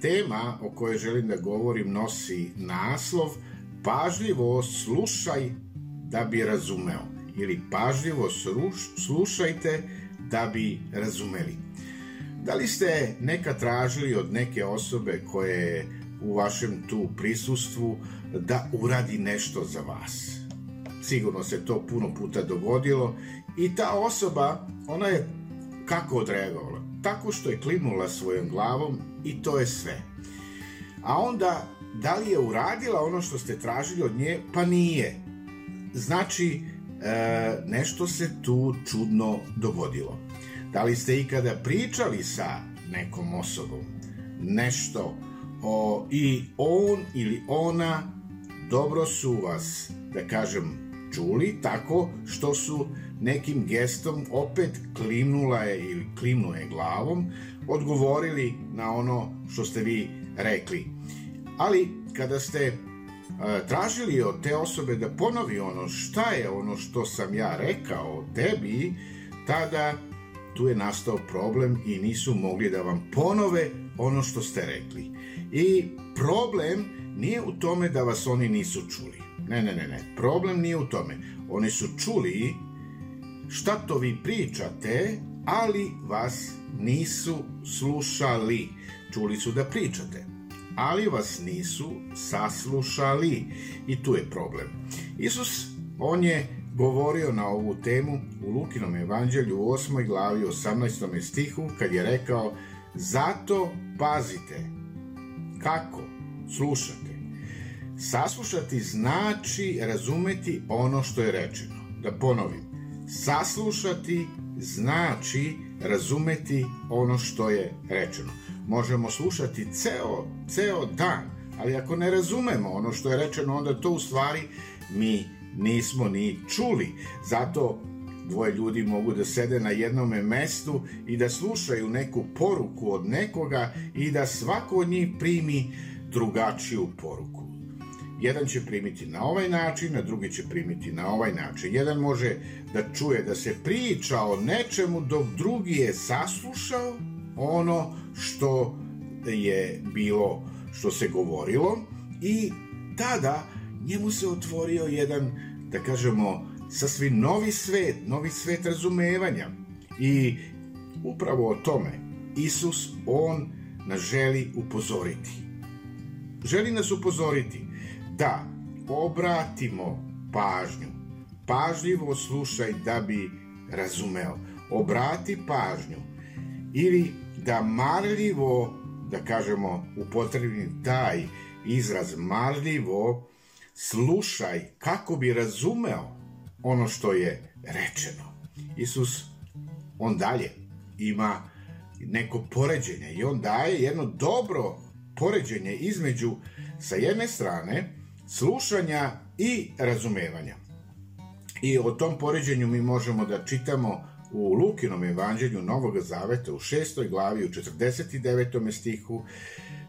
Tema o kojoj želim da govorim nosi naslov Pažljivo slušaj da bi razumeo ili pažljivo slušajte da bi razumeli. Da li ste neka tražili od neke osobe koje je u vašem tu prisustvu da uradi nešto za vas? Sigurno se to puno puta dogodilo i ta osoba, ona je kako odreagovala? Tako što je klimnula svojom glavom i to je sve. A onda, da li je uradila ono što ste tražili od nje? Pa nije. Znači, e, nešto se tu čudno dogodilo. Da li ste ikada pričali sa nekom osobom nešto o, i on ili ona dobro su vas, da kažem, čuli tako što su nekim gestom opet klimnula je ili klimnu je glavom, odgovorili na ono što ste vi rekli. Ali kada ste tražili od te osobe da ponovi ono šta je ono što sam ja rekao tebi, tada tu je nastao problem i nisu mogli da vam ponove ono što ste rekli. I problem nije u tome da vas oni nisu čuli. Ne, ne, ne, ne. Problem nije u tome. Oni su čuli šta to vi pričate, ali vas nisu slušali. Čuli su da pričate, ali vas nisu saslušali. I tu je problem. Isus, on je govorio na ovu temu u Lukinom evanđelju u 8. glavi 18. stihu kad je rekao zato pazite kako slušate Saslušati znači razumeti ono što je rečeno. Da ponovim. Saslušati znači razumeti ono što je rečeno. Možemo slušati ceo, ceo dan, ali ako ne razumemo ono što je rečeno, onda to u stvari mi nismo ni čuli. Zato dvoje ljudi mogu da sede na jednom mestu i da slušaju neku poruku od nekoga i da svako od njih primi drugačiju poruku. Jedan će primiti na ovaj način, a drugi će primiti na ovaj način. Jedan može da čuje da se priča o nečemu, dok drugi je saslušao ono što je bilo, što se govorilo i tada njemu se otvorio jedan, da kažemo, sasvim novi svet, novi svet razumevanja. I upravo o tome Isus, On nas želi upozoriti. Želi nas upozoriti da obratimo pažnju. Pažljivo slušaj da bi razumeo. Obrati pažnju. Ili da marljivo, da kažemo, upotrebim taj izraz marljivo, slušaj kako bi razumeo ono što je rečeno. Isus, on dalje ima neko poređenje i on daje jedno dobro poređenje između sa jedne strane slušanja i razumevanja. I o tom poređenju mi možemo da čitamo u Lukinom evanđelju Novog Zaveta u šestoj glavi u 49. stihu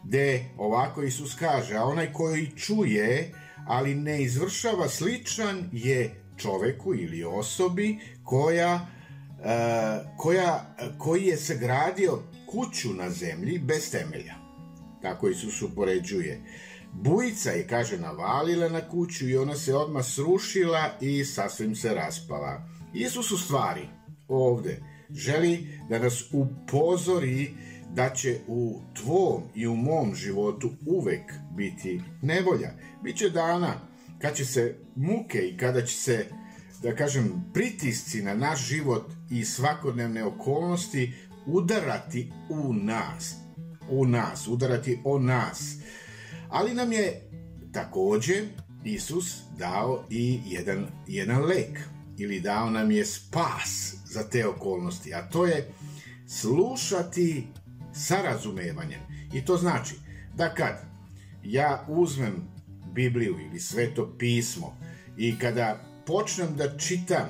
gde ovako Isus kaže a onaj koji čuje ali ne izvršava sličan je čoveku ili osobi koja, uh, koja, koji je sagradio kuću na zemlji bez temelja. Tako Isus upoređuje. Bujica je, kaže, navalila na kuću i ona se odmah srušila i sasvim se raspala. Isus u stvari ovde želi da nas upozori da će u tvom i u mom životu uvek biti nevolja. Biće dana kad će se muke i kada će se, da kažem, pritisci na naš život i svakodnevne okolnosti udarati u nas. U nas, udarati o nas ali nam je takođe Isus dao i jedan, jedan lek ili dao nam je spas za te okolnosti, a to je slušati sa razumevanjem I to znači da kad ja uzmem Bibliju ili sveto pismo i kada počnem da čitam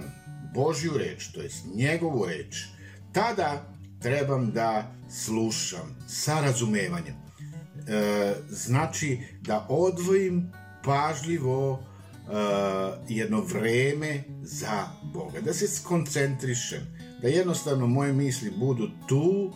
Božju reč, to jest njegovu reč, tada trebam da slušam sa razumevanjem. E, znači da odvojim pažljivo e, jedno vreme za Boga, da se skoncentrišem, da jednostavno moje misli budu tu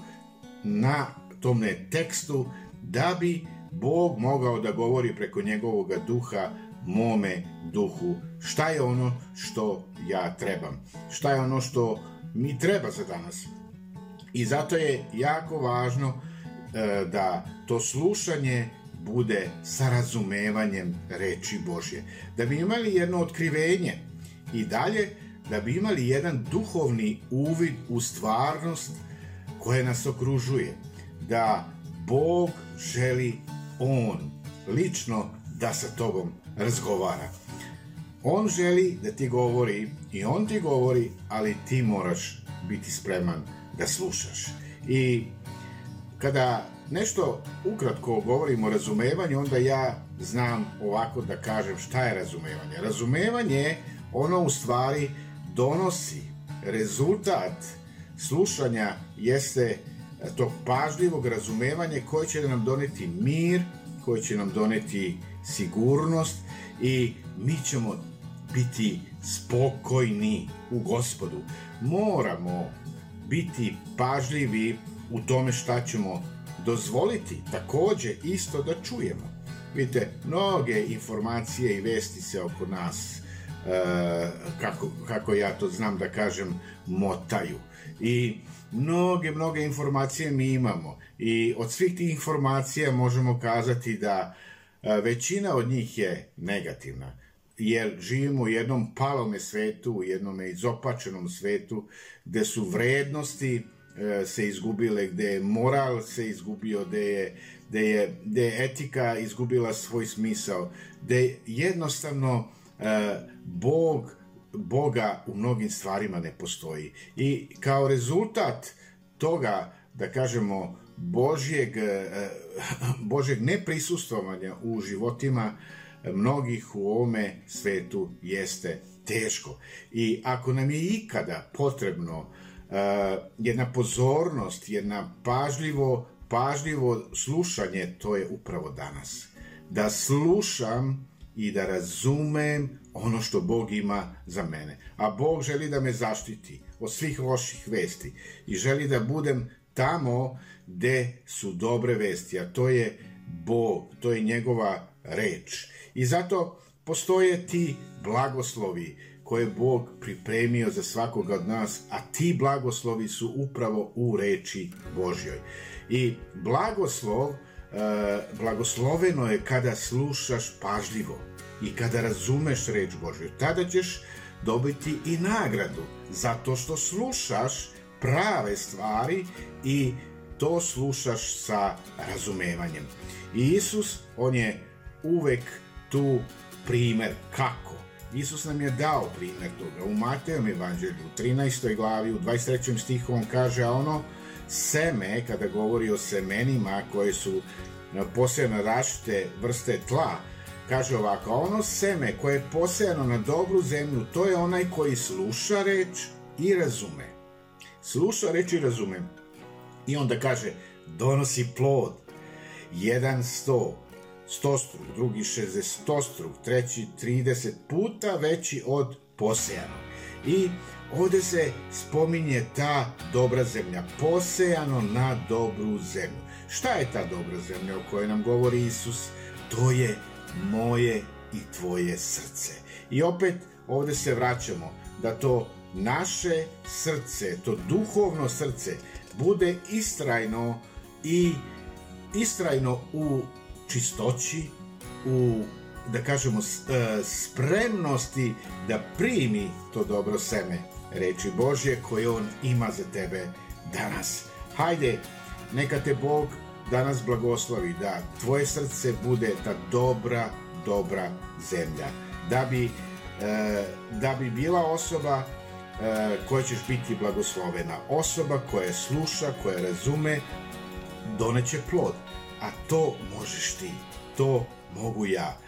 na tome tekstu da bi Bog mogao da govori preko njegovog duha mome duhu. Šta je ono što ja trebam, šta je ono što mi treba za danas. I zato je jako važno da to slušanje bude sa razumevanjem reči Božje. Da bi imali jedno otkrivenje i dalje da bi imali jedan duhovni uvid u stvarnost koja nas okružuje. Da Bog želi On lično da sa tobom razgovara. On želi da ti govori i on ti govori, ali ti moraš biti spreman da slušaš. I kada nešto ukratko govorim o razumevanju, onda ja znam ovako da kažem šta je razumevanje. Razumevanje ono u stvari donosi rezultat slušanja jeste tog pažljivog razumevanja koje će nam doneti mir, koje će nam doneti sigurnost i mi ćemo biti spokojni u gospodu. Moramo biti pažljivi u tome šta ćemo dozvoliti takođe isto da čujemo. Vidite, mnoge informacije i vesti se oko nas, e, kako, kako ja to znam da kažem, motaju. I mnoge, mnoge informacije mi imamo. I od svih tih informacija možemo kazati da e, većina od njih je negativna jer živimo u jednom palome svetu, u jednom izopačenom svetu, gde su vrednosti se izgubile, gde je moral se izgubio, gde je, gde je, gde je etika izgubila svoj smisao, gde jednostavno e, Bog, Boga u mnogim stvarima ne postoji. I kao rezultat toga, da kažemo, Božjeg, e, Božjeg neprisustovanja u životima mnogih u ovome svetu jeste teško. I ako nam je ikada potrebno uh, jedna pozornost, jedna pažljivo, pažljivo slušanje, to je upravo danas. Da slušam i da razumem ono što Bog ima za mene. A Bog želi da me zaštiti od svih loših vesti i želi da budem tamo gde su dobre vesti, a to je Bog, to je njegova reč. I zato postoje ti blagoslovi koje Bog pripremio za svakoga od nas, a ti blagoslovi su upravo u reči Božjoj. I blagoslov, e, blagosloveno je kada slušaš pažljivo i kada razumeš reč Božju. Tada ćeš dobiti i nagradu zato što slušaš prave stvari i to slušaš sa razumevanjem. I Isus, on je uvek tu primer kako. Isus nam je dao primer toga. U Matejem evanđelju, u 13. glavi, u 23. stihu on kaže, a ono seme, kada govori o semenima koje su posejano različite vrste tla, kaže ovako, ono seme koje je posejano na dobru zemlju, to je onaj koji sluša reč i razume. Sluša reč i razume. I onda kaže, donosi plod, jedan sto, stostruk, drugi 60 struk, treći 30 puta veći od posejano. I ovde se spominje ta dobra zemlja, posejano na dobru zemlju. Šta je ta dobra zemlja o kojoj nam govori Isus? To je moje i tvoje srce. I opet ovde se vraćamo da to naše srce, to duhovno srce, bude istrajno i istrajno u čistoći, u da kažemo e, spremnosti da primi to dobro seme reči Božje koje on ima za tebe danas. Hajde, neka te Bog danas blagoslovi da tvoje srce bude ta dobra, dobra zemlja. Da bi, e, da bi bila osoba e, koja ćeš biti blagoslovena. Osoba koja sluša, koja razume, doneće plod a to možeš ti, to mogu ja.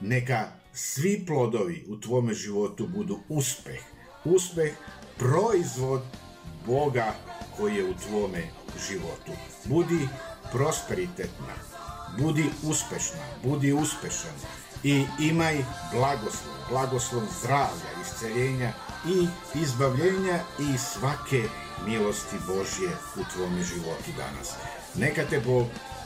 Neka svi plodovi u tvome životu budu uspeh. Uspeh, proizvod Boga koji je u tvome životu. Budi prosperitetna, budi uspešna, budi uspešan i imaj blagoslov, blagoslov zdravlja, isceljenja i izbavljenja i svake milosti Božje u tvome životu danas. Neka te Bog